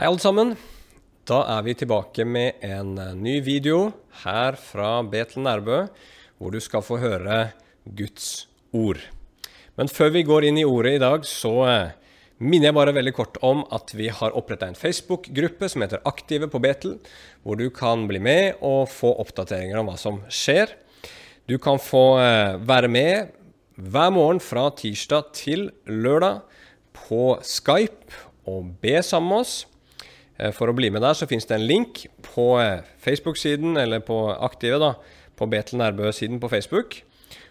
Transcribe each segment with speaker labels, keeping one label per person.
Speaker 1: Hei, alle sammen. Da er vi tilbake med en eh, ny video her fra Betel Nærbø, hvor du skal få høre Guds ord. Men før vi går inn i ordet i dag, så eh, minner jeg bare veldig kort om at vi har oppretta en Facebook-gruppe som heter Aktive på Betel, hvor du kan bli med og få oppdateringer om hva som skjer. Du kan få eh, være med hver morgen fra tirsdag til lørdag på Skype og be sammen med oss. Eh, For å bli med der så finnes det en link på eh, Facebook-siden, eller på Aktive, da, på Betel Nærbø-siden på Facebook.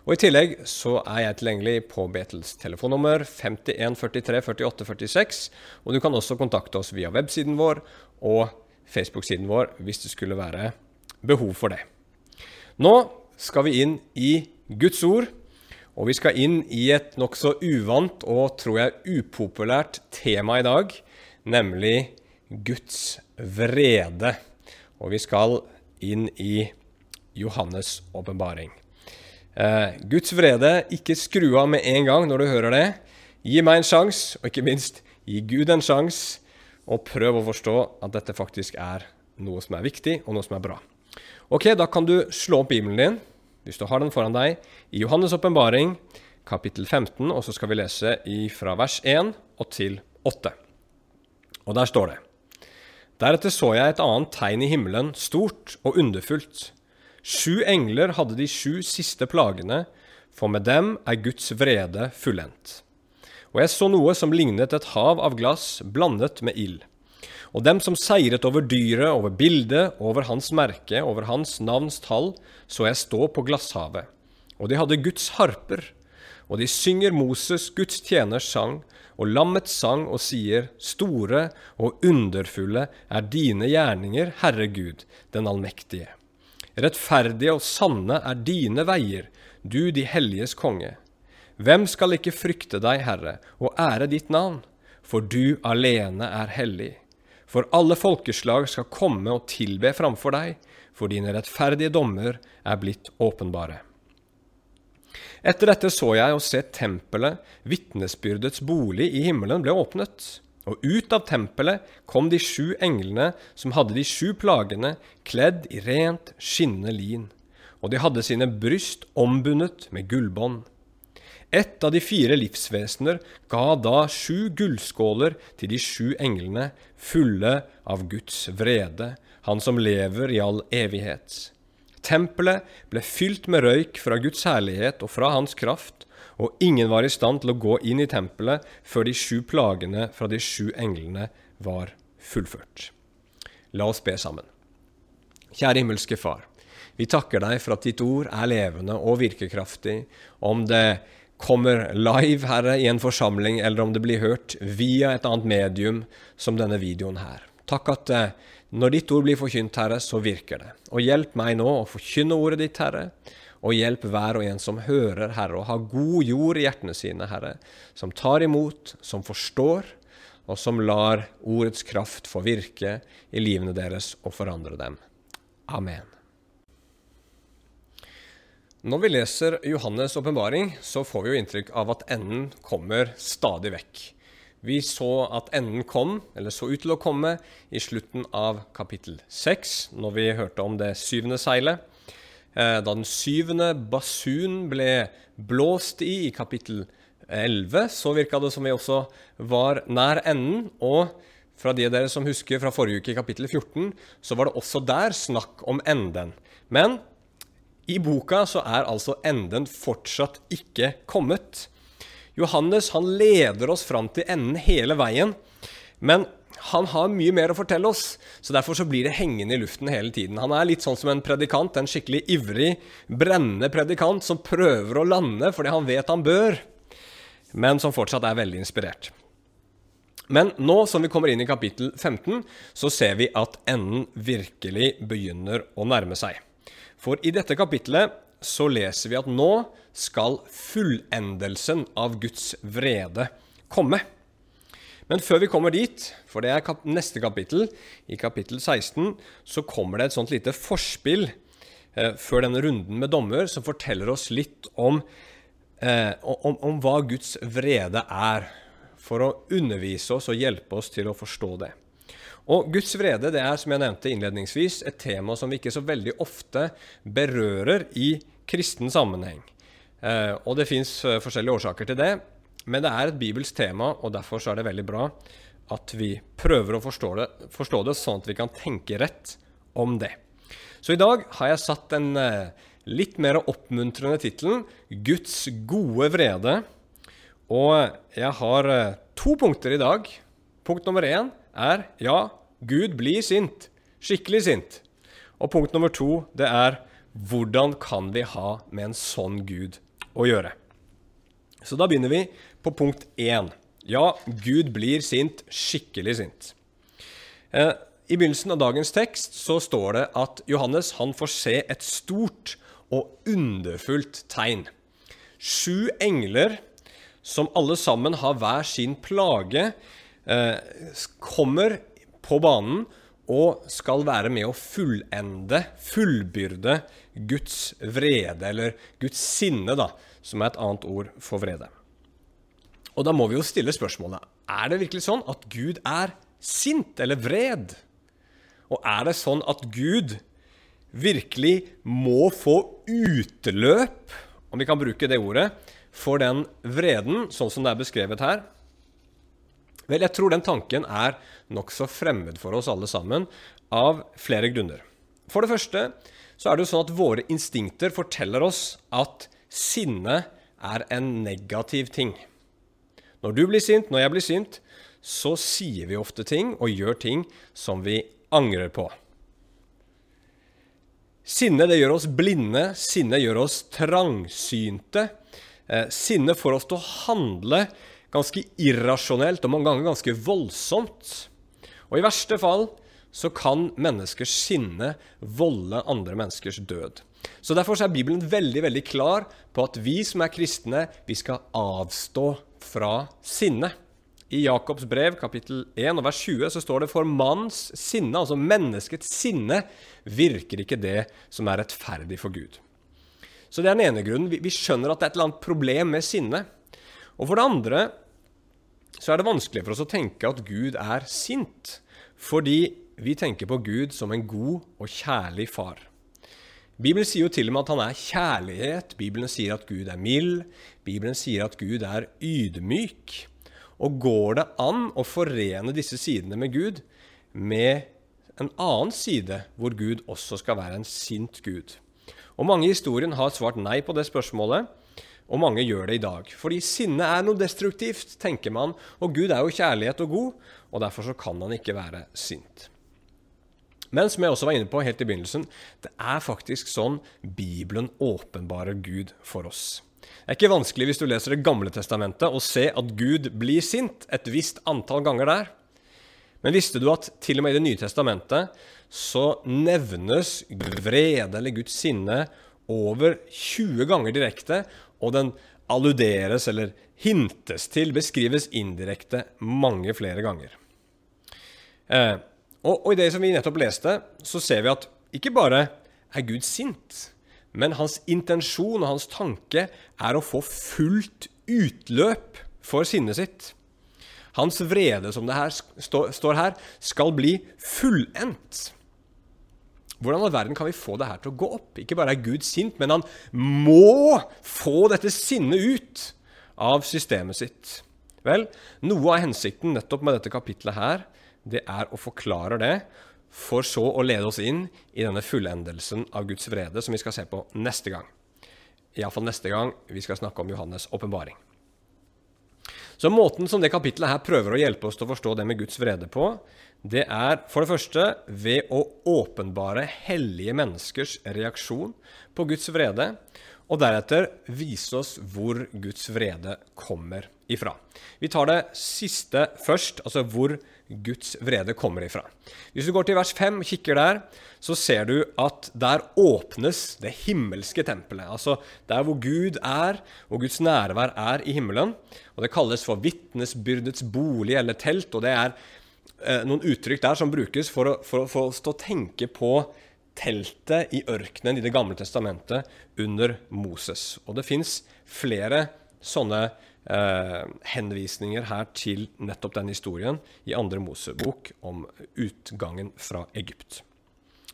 Speaker 1: Og I tillegg så er jeg tilgjengelig på Betels telefonnummer 51 43 48 46. Og du kan også kontakte oss via websiden vår og Facebook-siden vår hvis det skulle være behov for det. Nå skal vi inn i Guds ord, og vi skal inn i et nokså uvant og tror jeg upopulært tema i dag, nemlig Guds vrede. Og vi skal inn i Johannes' åpenbaring. Eh, Guds vrede, ikke skru av med en gang når du hører det. Gi meg en sjanse, og ikke minst gi Gud en sjanse, og prøv å forstå at dette faktisk er noe som er viktig, og noe som er bra. Ok, Da kan du slå opp Bibelen din, hvis du har den foran deg, i Johannes' åpenbaring, kapittel 15, og så skal vi lese fra vers 1 og til 8. Og der står det Deretter så jeg et annet tegn i himmelen, stort og underfullt. Sju engler hadde de sju siste plagene, for med dem er Guds vrede fullendt. Og jeg så noe som lignet et hav av glass blandet med ild. Og dem som seiret over dyret, over bildet, over hans merke, over hans navns tall, så jeg stå på glasshavet. Og de hadde Guds harper, og de synger Moses, Guds tjeners sang, og lammet sang og sier, Store og underfulle er dine gjerninger, Herre Gud, den allmektige. Rettferdige og sanne er dine veier, du de helliges konge. Hvem skal ikke frykte deg, Herre, og ære ditt navn? For du alene er hellig. For alle folkeslag skal komme og tilbe framfor deg, for dine rettferdige dommer er blitt åpenbare. Etter dette så jeg og se tempelet, vitnesbyrdets bolig i himmelen, ble åpnet. Og ut av tempelet kom de sju englene som hadde de sju plagene, kledd i rent, skinnende lin. Og de hadde sine bryst ombundet med gullbånd. Et av de fire livsvesener ga da sju gullskåler til de sju englene, fulle av Guds vrede, Han som lever i all evighet. Tempelet ble fylt med røyk fra Guds herlighet og fra Hans kraft, og ingen var i stand til å gå inn i tempelet før de sju plagene fra de sju englene var fullført. La oss be sammen. Kjære himmelske Far. Vi takker deg for at ditt ord er levende og virkekraftig. Om det kommer live, Herre, i en forsamling, eller om det blir hørt via et annet medium, som denne videoen her. Takk at eh, når ditt ord blir forkynt, Herre, så virker det. Og hjelp meg nå å forkynne ordet ditt, Herre. Og hjelp hver og en som hører, Herre, å ha god jord i hjertene sine, Herre. Som tar imot, som forstår, og som lar ordets kraft få virke i livene deres og forandre dem. Amen. Når vi leser Johannes' åpenbaring, så får vi jo inntrykk av at enden kommer stadig vekk. Vi så at enden kom, eller så ut til å komme, i slutten av kapittel 6, når vi hørte om det syvende seilet. Da den syvende basun ble blåst i i kapittel 11, så virka det som vi også var nær enden. Og fra de av dere som husker fra forrige uke, i kapittel 14, så var det også der snakk om enden. Men i boka så er altså enden fortsatt ikke kommet. Johannes han leder oss fram til enden hele veien, men han har mye mer å fortelle oss, så derfor så blir det hengende i luften hele tiden. Han er litt sånn som en predikant, en skikkelig ivrig, brennende predikant som prøver å lande fordi han vet han bør, men som fortsatt er veldig inspirert. Men nå som vi kommer inn i kapittel 15, så ser vi at enden virkelig begynner å nærme seg. For i dette kapitlet så leser vi at nå skal fullendelsen av Guds vrede komme. Men før vi kommer dit, for det er kap neste kapittel, i kapittel 16, så kommer det et sånt lite forspill eh, før denne runden med dommer som forteller oss litt om, eh, om, om hva Guds vrede er, for å undervise oss og hjelpe oss til å forstå det. Og Guds vrede det er som jeg nevnte innledningsvis, et tema som vi ikke så veldig ofte berører i kristen sammenheng. Eh, og Det fins eh, forskjellige årsaker til det, men det er et bibelsk tema, og derfor er det veldig bra at vi prøver å forstå det, forstå det sånn at vi kan tenke rett om det. Så i dag har jeg satt den eh, litt mer oppmuntrende tittelen 'Guds gode vrede'. Og jeg har to punkter i dag. Punkt nummer én er ja, Gud blir sint. Skikkelig sint. Og punkt nummer to det er hvordan kan vi ha med en sånn Gud å gjøre? Så da begynner vi på punkt én. Ja, Gud blir sint, skikkelig sint. Eh, I begynnelsen av dagens tekst så står det at Johannes han får se et stort og underfullt tegn. Sju engler, som alle sammen har hver sin plage, eh, kommer på banen og skal være med å fullende, fullbyrde, Guds vrede, eller Guds sinne, da, som er et annet ord for vrede. Og da må vi jo stille spørsmålet er det virkelig sånn at Gud er sint eller vred. Og er det sånn at Gud virkelig må få utløp, om vi kan bruke det ordet, for den vreden, sånn som det er beskrevet her? Vel, jeg tror den tanken er nokså fremmed for oss alle sammen, av flere grunner. For det første så er det jo sånn at våre instinkter forteller oss at sinne er en negativ ting. Når du blir sint, når jeg blir sint, så sier vi ofte ting og gjør ting som vi angrer på. Sinne det gjør oss blinde, sinne gjør oss trangsynte. Eh, sinne får oss til å handle ganske irrasjonelt og mange ganger ganske voldsomt. Og i verste fall så kan menneskers sinne volde andre menneskers død. Så Derfor er Bibelen veldig veldig klar på at vi som er kristne, vi skal avstå fra sinne. I Jakobs brev kapittel 1 og vers 20 så står det for manns sinne, altså menneskets sinne, virker ikke det som er rettferdig for Gud. Så det er den ene grunnen. Vi skjønner at det er et eller annet problem med sinne. Og for det andre så er det vanskelig for oss å tenke at Gud er sint, fordi vi tenker på Gud som en god og kjærlig far. Bibelen sier jo til og med at han er kjærlighet. Bibelen sier at Gud er mild. Bibelen sier at Gud er ydmyk. Og går det an å forene disse sidene med Gud med en annen side, hvor Gud også skal være en sint Gud? Og Mange i historien har svart nei på det spørsmålet, og mange gjør det i dag. Fordi sinne er noe destruktivt, tenker man, og Gud er jo kjærlighet og god, og derfor så kan han ikke være sint. Men som jeg også var inne på helt i begynnelsen, det er faktisk sånn Bibelen åpenbarer Gud for oss. Det er ikke vanskelig hvis du leser Det gamle testamentet og ser at Gud blir sint et visst antall ganger der. Men visste du at til og med i Det nye testamentet så nevnes vrede eller Guds sinne over 20 ganger direkte, og den alluderes eller hintes til, beskrives indirekte mange flere ganger. Eh, og, og, i det som vi nettopp leste, så ser vi at ikke bare er Gud sint, men hans intensjon og hans tanke er å få fullt utløp for sinnet sitt. Hans vrede, som det her står her, skal bli fullendt. Hvordan i verden kan vi få det her til å gå opp? Ikke bare er Gud sint, men han må få dette sinnet ut av systemet sitt. Vel, noe av hensikten nettopp med dette kapitlet her, det er å forklare det, for så å lede oss inn i denne fullendelsen av Guds vrede, som vi skal se på neste gang. Iallfall neste gang vi skal snakke om Johannes' åpenbaring. Så Måten som det kapittelet her prøver å hjelpe oss til å forstå det med Guds vrede på, det er for det første ved å åpenbare hellige menneskers reaksjon på Guds vrede, og deretter vise oss hvor Guds vrede kommer ifra. Vi tar det siste først, altså hvor Guds vrede kommer ifra. Hvis du går til vers 5 og kikker der, så ser du at der åpnes det himmelske tempelet. Altså der hvor Gud er, og Guds nærvær er i himmelen. Og Det kalles for vitnesbyrdets bolig eller telt. og det er eh, noen uttrykk der som brukes for å, for, for å stå og tenke på teltet i ørkenen i Det gamle testamentet under Moses. Og det fins flere sånne eh, henvisninger her til nettopp den historien i andre Mosebok om utgangen fra Egypt.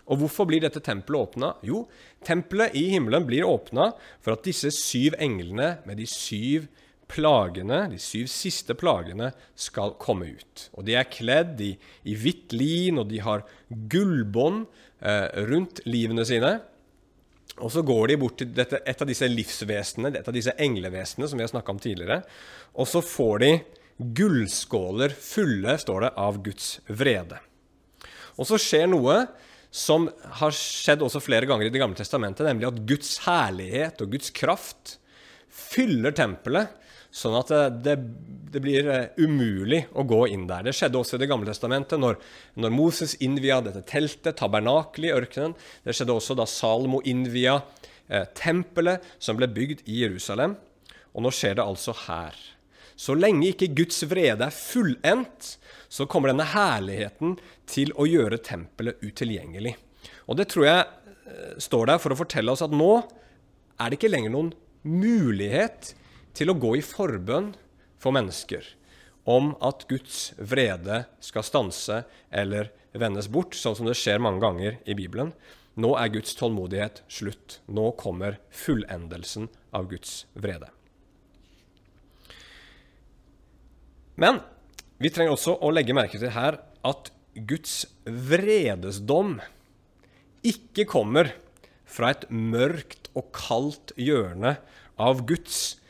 Speaker 1: Og hvorfor blir dette tempelet åpna? Jo, tempelet i himmelen blir åpna for at disse syv englene med de syv plagene, de syv siste plagene, skal komme ut. Og De er kledd i, i hvitt lin, og de har gullbånd eh, rundt livene sine. Og så går de bort til dette, et av disse livsvesenene, et av disse englevesenene som vi har snakka om tidligere, og så får de gullskåler fulle, står det, av Guds vrede. Og så skjer noe som har skjedd også flere ganger i Det gamle testamentet, nemlig at Guds herlighet og Guds kraft fyller tempelet, sånn at det, det, blir eh, umulig å gå inn der. Det skjedde også i Det gamle testamentet, når, når Moses innvia dette teltet, tabernakelet i ørkenen. Det skjedde også da Salomo innvia eh, tempelet som ble bygd i Jerusalem. Og nå skjer det altså her. Så lenge ikke Guds vrede er fullendt, så kommer denne herligheten til å gjøre tempelet utilgjengelig. Og det tror jeg eh, står der for å fortelle oss at nå er det ikke lenger noen mulighet til å gå i forbønn for mennesker om at Guds vrede skal stanse eller vendes bort, sånn som det skjer mange ganger i Bibelen. Nå er Guds tålmodighet slutt. Nå kommer fullendelsen av Guds vrede. Men vi trenger også å legge merke til her at Guds vredesdom ikke kommer fra et mørkt og kaldt hjørne av Guds eh,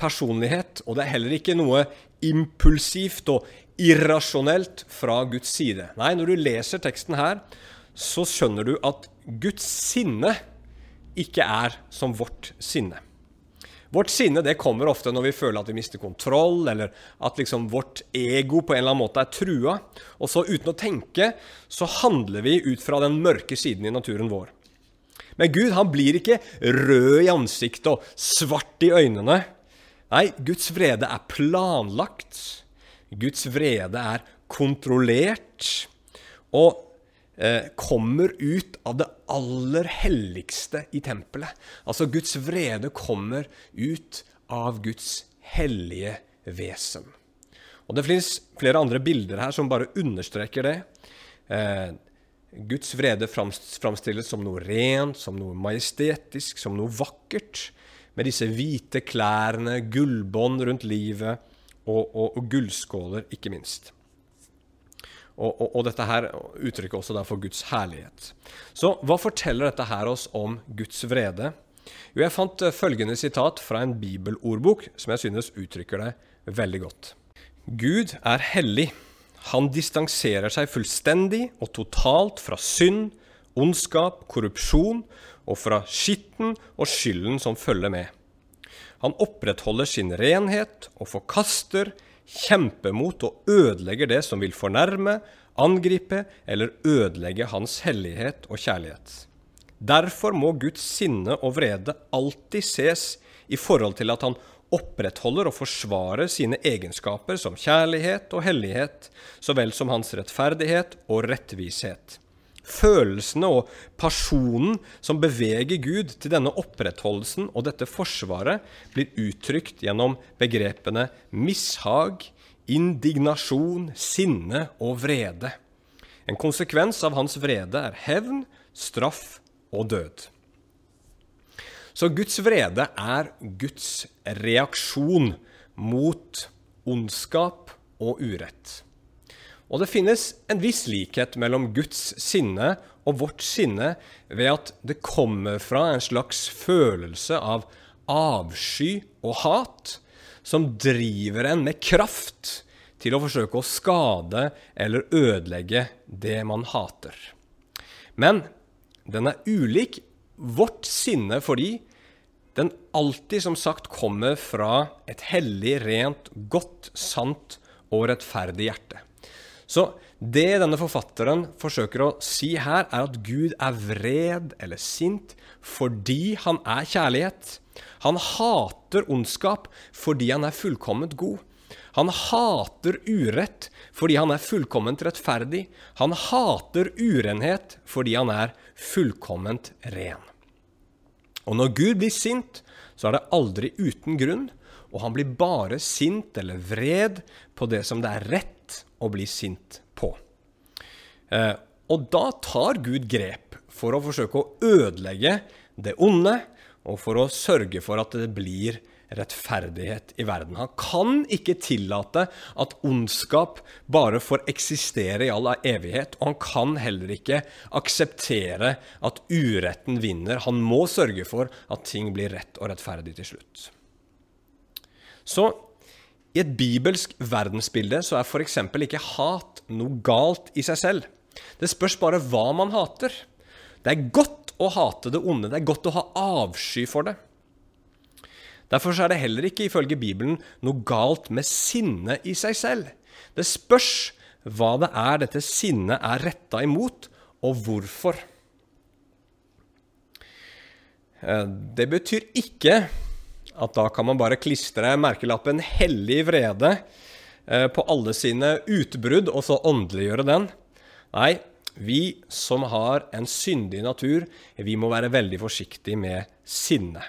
Speaker 1: personlighet, og det er heller ikke noe impulsivt og irrasjonelt fra Guds side. Nei, når du leser teksten her, så skjønner du at Guds sinne ikke er som vårt sinne. Vårt sinne det kommer ofte når vi føler at vi mister kontroll, eller at liksom vårt ego på en eller annen måte er trua. Og så uten å tenke så handler vi ut fra den mørke siden i naturen vår. Men Gud han blir ikke rød i ansiktet og svart i øynene. Nei, Guds vrede er planlagt. Guds vrede er kontrollert. Og Eh, kommer ut av det aller helligste i tempelet. Altså Guds vrede kommer ut av Guds hellige vesen. Og Det finnes flere andre bilder her som bare understreker det. Eh, Guds vrede framstilles som noe rent, som noe majestetisk, som noe vakkert. Med disse hvite klærne, gullbånd rundt livet og, og, og gullskåler, ikke minst. Og, og, og, dette her uttrykker også derfor Guds herlighet. Så hva forteller dette her oss om Guds vrede? Jo, jeg fant eh, følgende sitat fra en bibelordbok som jeg synes uttrykker det veldig godt. Gud er hellig. Han distanserer seg fullstendig og totalt fra synd, ondskap, korrupsjon og fra skitten og skylden som følger med. Han opprettholder sin renhet og forkaster kjemper mot og ødelegger det som vil fornærme, angripe eller ødelegge hans hellighet og kjærlighet. Derfor må Guds sinne og vrede alltid ses i forhold til at han opprettholder og forsvarer sine egenskaper som kjærlighet og hellighet, så vel som hans rettferdighet og rettvishet. Følelsene og personen som beveger Gud til denne opprettholdelsen og dette forsvaret, blir uttrykt gjennom begrepene mishag, indignasjon, sinne og vrede. En konsekvens av hans vrede er hevn, straff og død. Så Guds vrede er Guds reaksjon mot ondskap og urett. Og det finnes en viss likhet mellom Guds sinne og vårt sinne ved at det kommer fra en slags følelse av avsky og hat som driver en med kraft til å forsøke å skade eller ødelegge det man hater. Men den er ulik vårt sinne fordi den alltid som sagt kommer fra et hellig, rent, godt, sant og rettferdig hjerte. Så det denne forfatteren forsøker å si her, er at Gud er vred eller sint fordi han er kjærlighet. Han hater ondskap fordi han er fullkomment god. Han hater urett fordi han er fullkomment rettferdig. Han hater urenhet fordi han er fullkomment ren. Og når Gud blir sint, så er det aldri uten grunn, og han blir bare sint eller vred på det som det er rett å bli sint på. Eh, og da tar Gud grep for å forsøke å ødelegge det onde, og for å sørge for at det blir rettferdighet i verden. Han kan ikke tillate at ondskap bare får eksistere i all evighet, og han kan heller ikke akseptere at uretten vinner. Han må sørge for at ting blir rett og rettferdig til slutt. Så i et bibelsk verdensbilde så er f.eks. ikke hat noe galt i seg selv. Det spørs bare hva man hater. Det er godt å hate det onde. Det er godt å ha avsky for det. Derfor er det heller ikke ifølge Bibelen noe galt med sinne i seg selv. Det spørs hva det er dette sinnet er retta imot, og hvorfor. Eh, det betyr ikke at da kan man bare klistre merkelappen 'hellig vrede' eh, på alle sine utbrudd, og så åndeliggjøre den. Nei, vi som har en syndig natur, vi må være veldig forsiktige med sinne.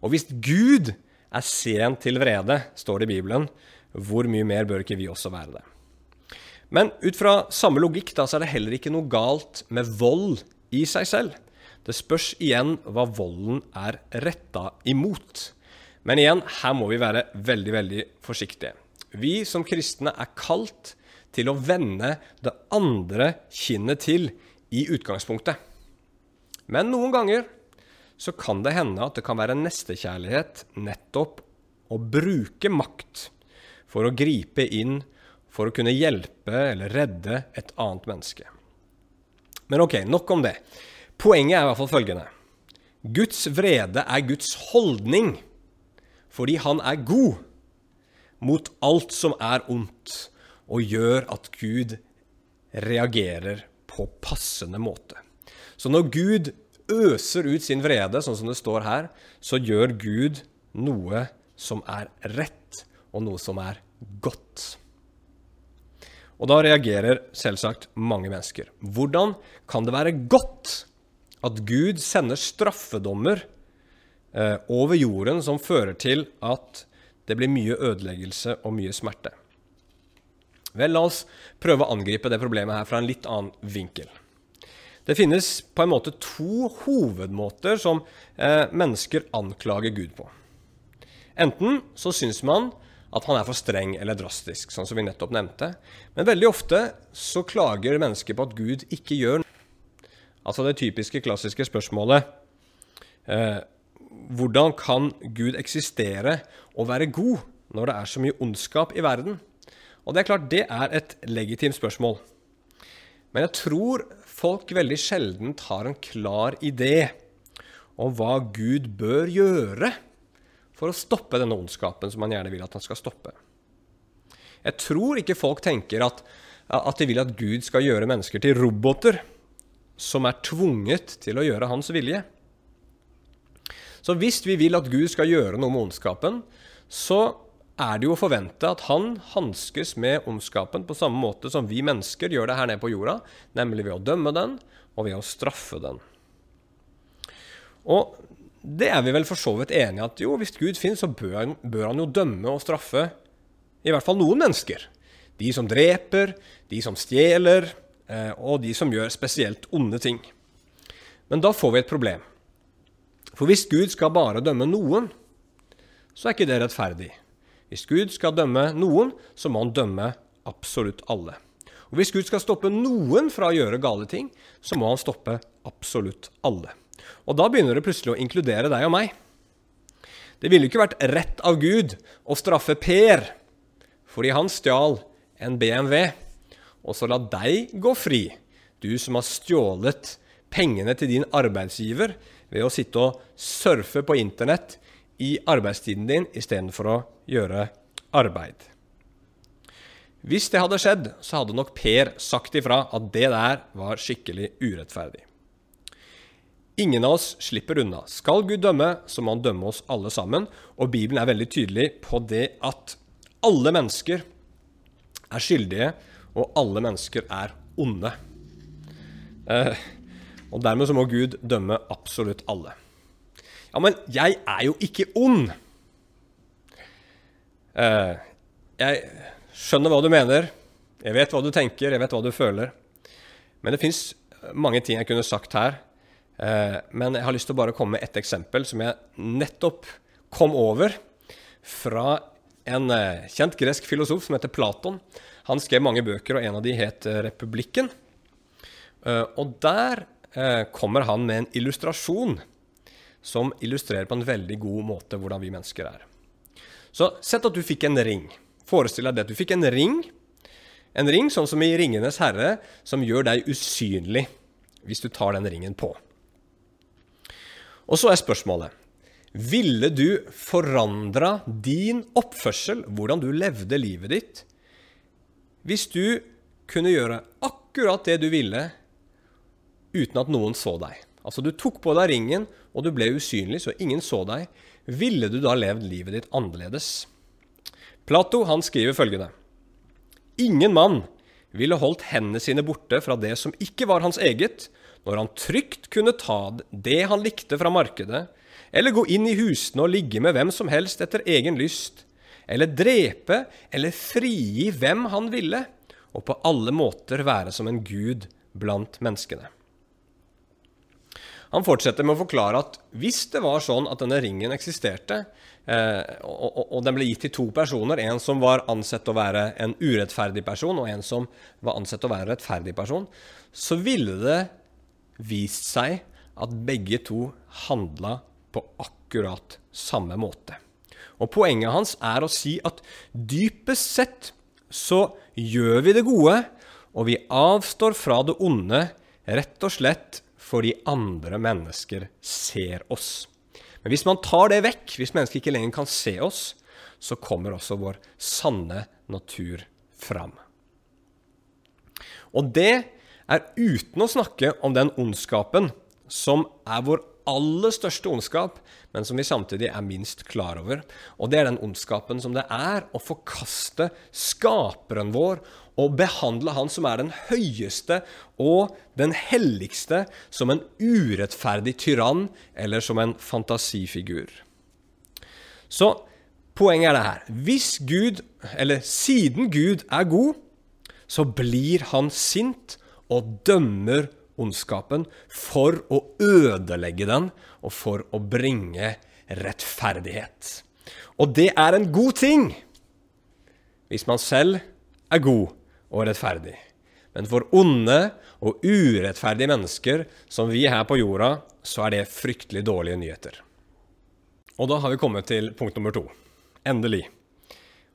Speaker 1: Og hvis Gud er sen til vrede, står det i Bibelen, hvor mye mer bør ikke vi også være det? Men ut fra samme logikk da, så er det heller ikke noe galt med vold i seg selv. Det spørs igjen hva volden er retta imot. Men igjen, her må vi være veldig, veldig forsiktige. Vi som kristne er kalt til å vende det andre kinnet til i utgangspunktet. Men noen ganger så kan det hende at det kan være nestekjærlighet nettopp å bruke makt for å gripe inn for å kunne hjelpe eller redde et annet menneske. Men ok, nok om det. Poenget er i hvert fall følgende. Guds vrede er Guds holdning fordi han er god mot alt som er ondt, og gjør at Gud reagerer på passende måte. Så når Gud øser ut sin vrede, sånn som det står her, så gjør Gud noe som er rett, og noe som er godt. Og da reagerer selvsagt mange mennesker. Hvordan kan det være godt at Gud sender straffedommer over jorden som fører til at det blir mye ødeleggelse og mye smerte? Vel, la oss prøve å angripe det problemet her fra en litt annen vinkel. Det finnes på en måte to hovedmåter som eh, mennesker anklager Gud på. Enten så syns man at han er for streng eller drastisk, sånn som vi nettopp nevnte. Men veldig ofte så klager mennesker på at Gud ikke gjør noe. Altså det typiske, klassiske spørsmålet eh, Hvordan kan Gud eksistere og være god når det er så mye ondskap i verden? Og det er klart, det er et legitimt spørsmål. Men jeg tror folk veldig sjelden har en klar idé om hva Gud bør gjøre for å stoppe denne ondskapen som han gjerne vil at han skal stoppe. Jeg tror ikke folk tenker at, at de vil at Gud skal gjøre mennesker til roboter som er tvunget til å gjøre hans vilje. Så hvis vi vil at Gud skal gjøre noe med ondskapen, så er det jo å forvente at han hanskes med ondskapen på samme måte som vi mennesker gjør det her nede på jorda, nemlig ved å dømme den og ved å straffe den. Og det er vi vel for så vidt enige at jo, hvis Gud finnes, så bør bør han, jo dømme og straffe i hvert fall noen mennesker. De som dreper, de som stjeler, eh, og de som gjør spesielt onde ting. Men da får vi et problem. For hvis Gud skal bare dømme noen, så er ikke det rettferdig. Hvis Gud skal dømme noen, så må han dømme absolutt alle. Og Hvis Gud skal stoppe noen fra å gjøre gale ting, så må han stoppe absolutt alle. Og da begynner det plutselig å inkludere deg og meg. Det ville ikke vært rett av Gud å straffe Per fordi han stjal en BMW, og så la deg gå fri, du som har stjålet pengene til din arbeidsgiver ved å sitte og surfe på internett i arbeidstiden din istedenfor å gjøre arbeid. Hvis det hadde skjedd, så hadde nok Per sagt ifra at det der var skikkelig urettferdig. Ingen av oss slipper unna. Skal Gud dømme, så må han dømme oss alle sammen. Og Bibelen er veldig tydelig på det at alle mennesker er skyldige, og alle mennesker er onde. Eh, og dermed så må Gud dømme absolutt alle. Ja, men jeg er jo ikke ond. Eh, jeg skjønner hva du mener. Jeg vet hva du tenker, jeg vet hva du føler. Men det fins mange ting jeg kunne sagt her. Eh, men jeg har lyst til å bare komme med ett eksempel som jeg nettopp kom over fra en eh, kjent gresk filosof som heter Platon. Han skrev mange bøker, og en av de het 'Republikken'. Og der kommer han med en illustrasjon som illustrerer på en veldig god måte hvordan vi mennesker er. Så sett at du fikk en ring. Forestill deg at du fikk en ring. En ring sånn som i 'Ringenes herre', som gjør deg usynlig hvis du tar den ringen på. Og så er spørsmålet Ville du forandra din oppførsel, hvordan du levde livet ditt, hvis du kunne gjøre akkurat det du ville uten at noen så deg? Altså, du tok på deg ringen, og du ble usynlig, så ingen så deg. Ville du da levd livet ditt annerledes? Plato han skriver følgende Ingen mann ville holdt hendene sine borte fra det som ikke var hans eget, når han trygt kunne ta det han likte fra markedet, eller gå inn i husene og ligge med hvem som helst etter egen lyst, eller drepe eller frigi hvem han ville, og på alle måter være som en gud blant menneskene. Han fortsetter med å forklare at hvis det var sånn at denne ringen eksisterte, eh, og, og, den ble gitt til to personer, en som var ansett å være en urettferdig person, og en som var ansett å være en rettferdig person, så ville det vist seg at begge to handla på akkurat samme måte. Og Poenget hans er å si at dypest sett så gjør vi det gode, og vi avstår fra det onde rett og slett fordi andre mennesker ser oss. Men hvis man tar det vekk, hvis mennesker ikke lenger kan se oss, så kommer også vår sanne natur fram. Og det er uten å snakke om den ondskapen som er vår aller største ondskap, men som vi samtidig er minst klar over. Og det er den ondskapen som det er å forkaste skaperen vår og behandle han som er den høyeste og den helligste, som en urettferdig tyrann eller som en fantasifigur. Så poenget er det her. Hvis Gud, eller siden Gud er god, så blir han sint og dømmer ondskapen for å ødelegge den og for å bringe rettferdighet. Og det er en god ting hvis man selv er god og rettferdig. Men for onde og urettferdige mennesker som vi her på jorda, så er det fryktelig dårlige nyheter. Og da har vi kommet til punkt nummer to. Endelig.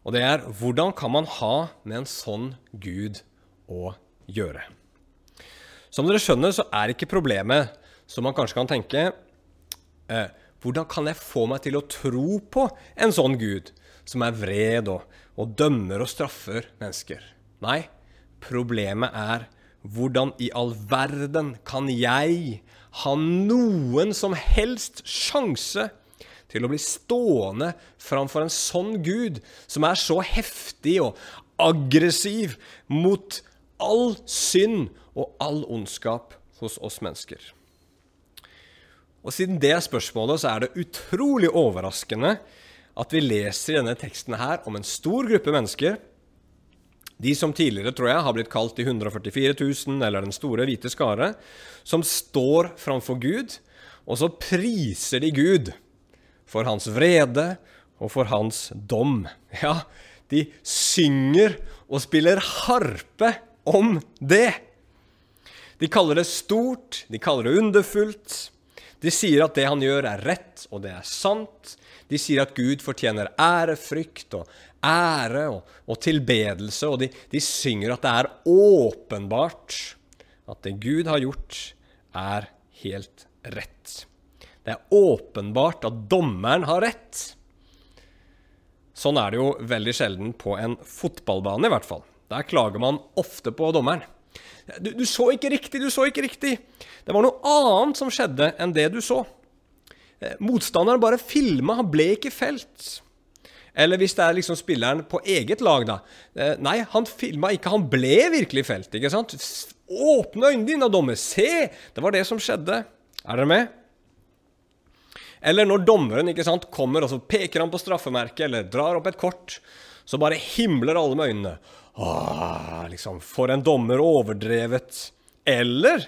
Speaker 1: Og det er hvordan kan man ha med en sånn Gud å gjøre? Som dere skjønner, så er ikke problemet, som man kanskje kan tenke eh, Hvordan kan jeg få meg til å tro på en sånn Gud, som er vred og, og dømmer og straffer mennesker? Nei, problemet er hvordan i all verden kan jeg ha noen som helst sjanse til å bli stående framfor en sånn Gud, som er så heftig og aggressiv mot all synd og all ondskap hos oss mennesker. Og Siden det er spørsmålet, så er det utrolig overraskende at vi leser i denne teksten her om en stor gruppe mennesker, de som tidligere tror jeg har blitt kalt de 144 000, eller Den store hvite skare, som står framfor Gud, og så priser de Gud for hans vrede og for hans dom. Ja, de synger og spiller harpe om det. De kaller det stort, de kaller det underfullt. De sier at det han gjør, er rett, og det er sant. De sier at Gud fortjener ærefrykt og ære og, og tilbedelse, og de, de, synger at det er åpenbart at det Gud har gjort, er helt rett. Det er åpenbart at dommeren har rett. Sånn er det jo veldig sjelden på en fotballbane, i hvert fall. Der klager man ofte på dommeren. Du, du, så ikke riktig, du så ikke riktig. Det var noe annet som skjedde enn det du så. Eh, motstanderen bare filma, han ble ikke felt. Eller hvis det er liksom spilleren på eget lag, da. Eh, nei, han filma ikke, han ble virkelig felt. ikke sant? Åpne øynene dine, dommer. Se! Det var det som skjedde. Er dere med? Eller når dommeren ikke sant, kommer og så peker han på straffemerket eller drar opp et kort, så bare himler alle med øynene. Åh, liksom, For en dommer overdrevet. Eller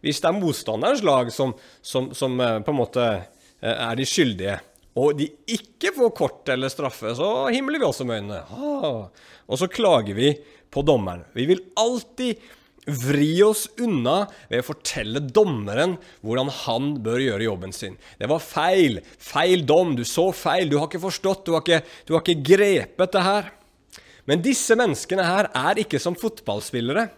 Speaker 1: hvis det er motstanderens lag som, som, som eh, på en måte eh, er de skyldige, og de ikke får kort eller straffe, så himler vi også med øynene. Ah. Og så klager vi på dommeren. Vi vil alltid vri oss unna ved å fortelle dommeren hvordan han bør gjøre jobben sin. Det var feil. Feil dom. Du så feil. Du har ikke forstått. Du har ikke, du har ikke grepet det her. Men disse menneskene her er ikke som fotballspillere.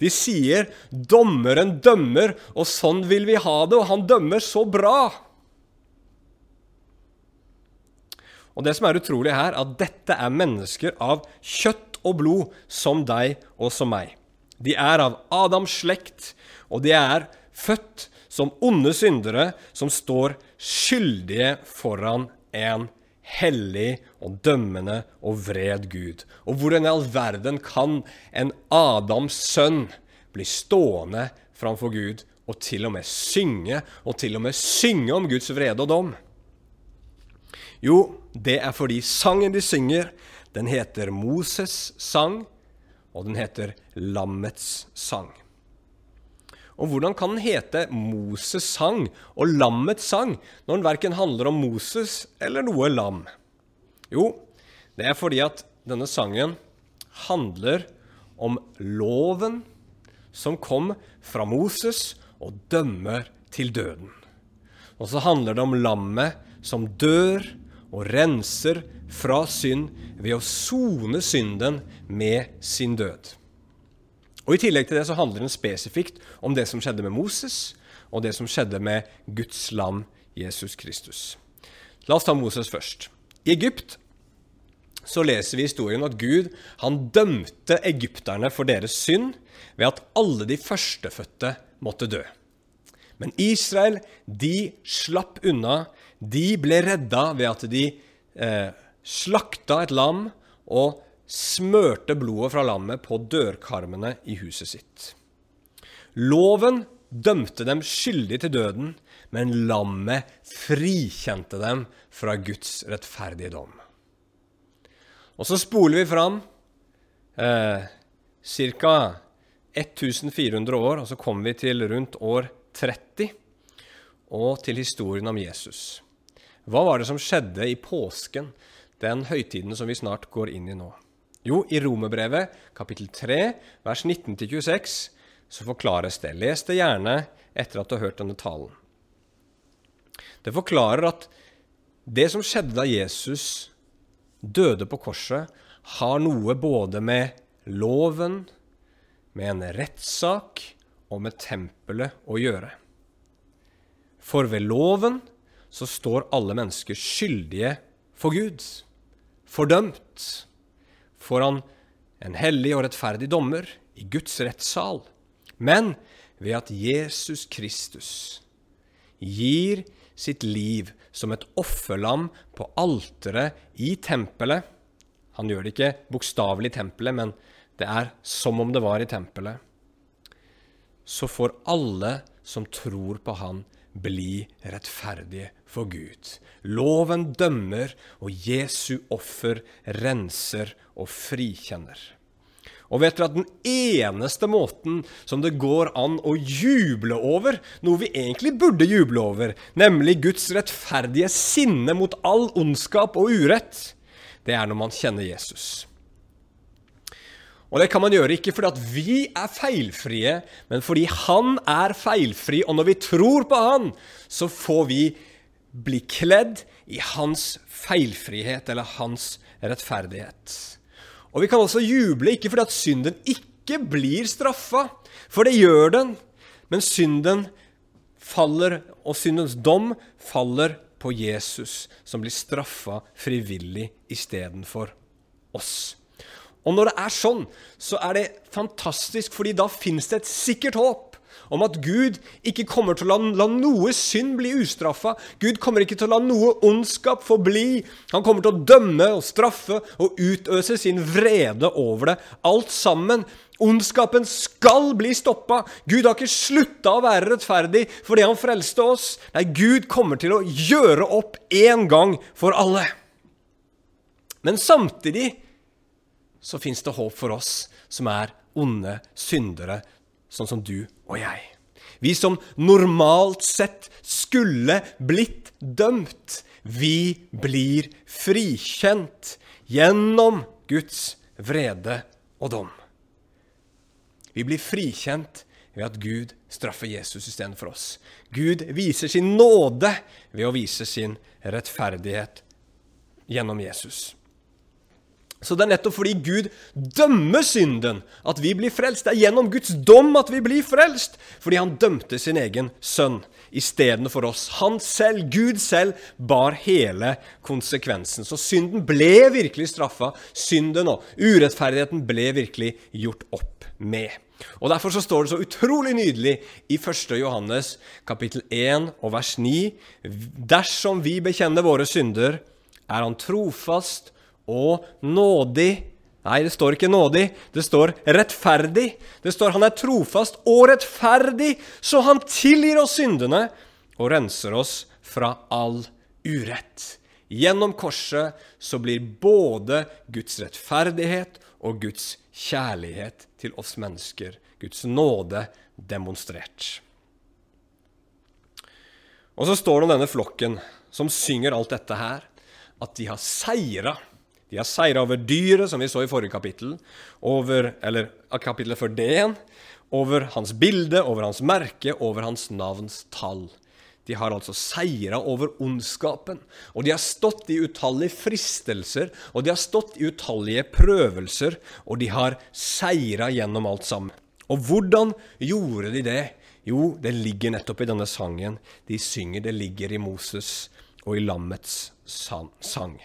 Speaker 1: De sier 'dommeren dømmer, og sånn vil vi ha det', og han dømmer så bra. Og det som er utrolig her, at dette er mennesker av kjøtt og blod, som deg og som meg. De er av Adams slekt, og de er født som onde syndere som står skyldige foran en hellig og dømmende og vred Gud. Og hvordan i all verden kan en Adams sønn bli stående framfor Gud og til og med synge, og til og med synge om Guds vrede og dom? Jo, det er fordi sangen de synger, den heter Moses' sang og den heter Lammets sang. Og hvordan kan den hete Moses sang og Lammets sang når den verken handler om Moses eller noe lam? Jo, det er fordi at denne sangen handler om loven som kom fra Moses og dømmer til døden. Og så handler det om lammet som dør og renser fra synd ved å sone synden med sin død. Og I tillegg til det så handler den spesifikt om det som skjedde med Moses, og det som skjedde med Guds lam Jesus Kristus. La oss ta Moses først. I Egypt så leser vi historien at Gud han dømte egypterne for deres synd ved at alle de førstefødte måtte dø. Men Israel de slapp unna. De ble redda ved at de eh, slakta et lam og smørte blodet fra lammet på dørkarmene i huset sitt. Loven dømte dem skyldig til døden, men lammet frikjente dem fra Guds rettferdige dom. Og så spoler vi fram eh, ca. 1400 år, og så kommer vi til rundt år 30 og til historien om Jesus. Hva var det som skjedde i påsken den høytiden som vi snart går inn i nå? Jo, i Romerbrevet kapittel 3, vers 19-26, så forklares det. Les det gjerne etter at du har hørt denne talen. Det forklarer at det som skjedde da Jesus døde på korset, har noe både med loven, med en rettssak og med tempelet å gjøre. For ved loven så står alle mennesker skyldige for Gud fordømt foran en hellig og rettferdig dommer i Guds rettssal, men ved at Jesus Kristus gir sitt liv som et offerlam på alteret i tempelet. Han gjør det ikke bokstavelig i tempelet, men det er som om det var i tempelet. Så får alle som tror på Han, bli rettferdige for Gud. Loven dømmer, og Jesu offer renser og frikjenner. Og vet dere at den eneste måten som det går an å juble over, noe vi egentlig burde juble over, nemlig Guds rettferdige sinne mot all ondskap og urett, det er når man kjenner Jesus. Og det kan man gjøre ikke fordi at vi er feilfrie, men fordi han er feilfri. Og når vi tror på han, så får vi bli kledd i hans feilfrihet eller hans rettferdighet. Og vi kan også juble ikke fordi at synden ikke blir straffa, for det gjør den. Men synden faller, og syndens dom faller på Jesus, som blir straffa frivillig istedenfor oss. Og når det er sånn, så er det fantastisk, fordi da fins det et sikkert håp om at Gud ikke kommer til å la, la noe synd bli ustraffa. Gud kommer ikke til å la noe ondskap forbli. Han kommer til å dømme og straffe og utøse sin vrede over det, alt sammen. Ondskapen skal bli stoppa. Gud har ikke slutta å være rettferdig fordi han frelste oss. Nei, Gud kommer til å gjøre opp én gang for alle. Men samtidig så fins det håp for oss som er onde syndere, sånn som du og jeg. Vi som normalt sett skulle blitt dømt, vi blir frikjent gjennom Guds vrede og dom. Vi blir frikjent ved at Gud straffer Jesus istedenfor oss. Gud viser sin nåde ved å vise sin rettferdighet gjennom Jesus. Så det er nettopp fordi Gud dømmer synden at vi blir frelst. Det er gjennom Guds dom at vi blir frelst. Fordi han dømte sin egen sønn istedenfor oss. Han selv, Gud selv, bar hele konsekvensen. Så synden ble virkelig straffa. Synden og urettferdigheten ble virkelig gjort opp med. Og Derfor så står det så utrolig nydelig i 1. Johannes kapittel 1 og vers 9.: Dersom vi bekjenner våre synder, er Han trofast og nådig. Nei, det står ikke nådig, det står rettferdig. Det står han er trofast og rettferdig, så han tilgir oss syndene og renser oss fra all urett. Gjennom korset så blir både Guds rettferdighet og Guds kjærlighet til oss mennesker, Guds nåde, demonstrert. Og så står det om denne flokken som synger alt dette her, at de har seira de har seira over dyret, som vi så i forrige kapittel, over, eller kapittelet før det igjen, over hans bilde, over hans merke, over hans navns tall. De har altså seira over ondskapen, og de har stått i utallige fristelser, og de har stått i utallige prøvelser, og de har seira gjennom alt sammen. Og hvordan gjorde de det? Jo, det ligger nettopp i denne sangen de synger. Det ligger i Moses og i lammets sang.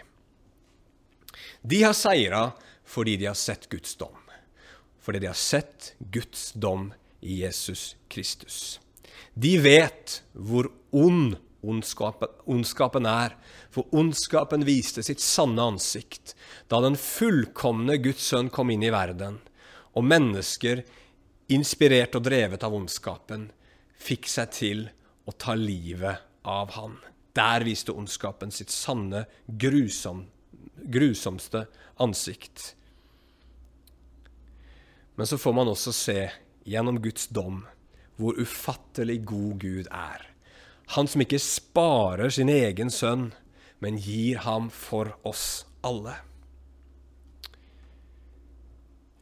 Speaker 1: De har seira fordi de har sett Guds dom. Fordi de har sett Guds dom i Jesus Kristus. De vet hvor ond ondskapen, ondskapen er, for ondskapen viste sitt sanne ansikt da den fullkomne Guds sønn kom inn i verden, og mennesker, inspirert og drevet av ondskapen, fikk seg til å ta livet av han. Der viste ondskapen sitt sanne, grusomme grusomste ansikt. Men så får man også se gjennom Guds dom hvor ufattelig god Gud er. Han som ikke sparer sin egen sønn, men gir ham for oss alle.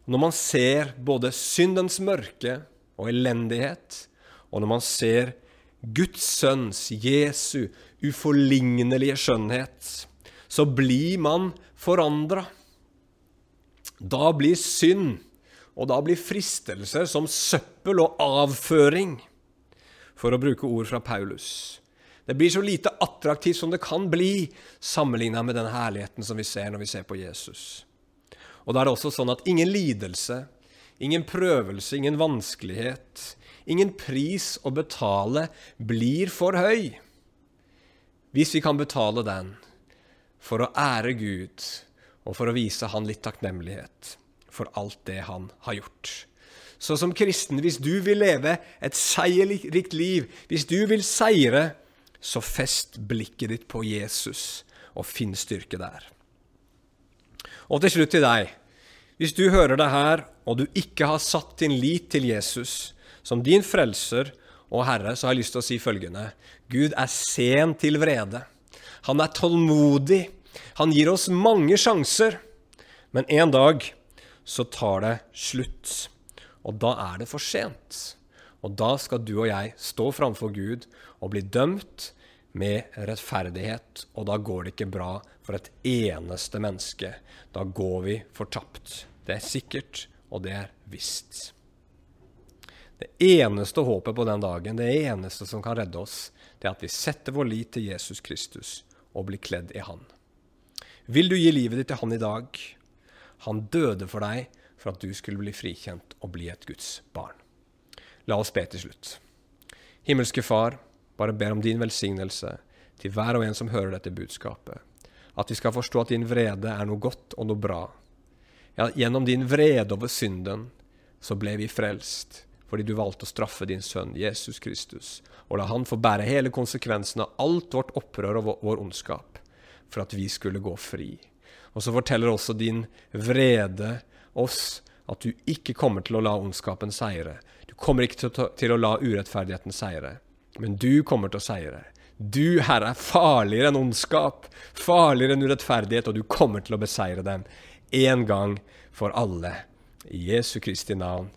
Speaker 1: Når man ser både syndens mørke og elendighet, og når man ser Guds sønns, Jesu, uforlignelige skjønnhet, så blir man forandra. Da blir synd og da blir fristelser som søppel og avføring, for å bruke ord fra Paulus. Det blir så lite attraktivt som det kan bli, sammenligna med den herligheten som vi ser når vi ser på Jesus. Og da er det også sånn at ingen lidelse, ingen prøvelse, ingen vanskelighet, ingen pris å betale blir for høy, hvis vi kan betale den for å ære Gud og for å vise Han litt takknemlighet for alt det Han har gjort. Så som kristen, hvis du vil leve et seierrikt liv, hvis du vil seire, så fest blikket ditt på Jesus og finn styrke der. Og til slutt til deg. Hvis du hører det her, og du ikke har satt din lit til Jesus som din frelser og Herre, så har jeg lyst til å si følgende. Gud er sen til vrede. Han er tålmodig. Han gir oss mange sjanser. Men en dag så tar det slutt. Og da er det for sent. Og da skal du og jeg stå framfor Gud og bli dømt med rettferdighet. Og da går det ikke bra for et eneste menneske. Da går vi fortapt. Det er sikkert, og det er visst. Det eneste håpet på den dagen, det eneste som kan redde oss, det er at vi setter vår lit til Jesus Kristus og bli kledd i Han. Vil du gi livet ditt til Han i dag? Han døde for deg for at du skulle bli frikjent og bli et Guds barn. La oss be til slutt. Himmelske Far, bare ber om din velsignelse til hver og en som hører dette budskapet. At vi skal forstå at din vrede er noe godt og noe bra. Ja, gjennom din vrede over synden så ble vi frelst fordi du valgte å straffe din sønn Jesus Kristus, og la han få bære hele konsekvensen av alt vårt opprør og vår ondskap, for at vi skulle gå fri. Og så forteller også din vrede oss at du ikke kommer til å la ondskapen seire. Du kommer ikke til å, la urettferdigheten seire, men du kommer til å seire. Du, Herre, er farligere enn ondskap, farligere enn urettferdighet, og du kommer til å beseire dem en gang for alle. I Jesu Kristi navn.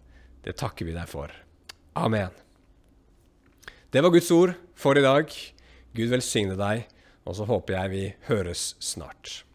Speaker 1: Det takker vi deg for. Amen. Det var Guds ord for i dag. Gud velsigne deg, og så håper jeg vi høres snart.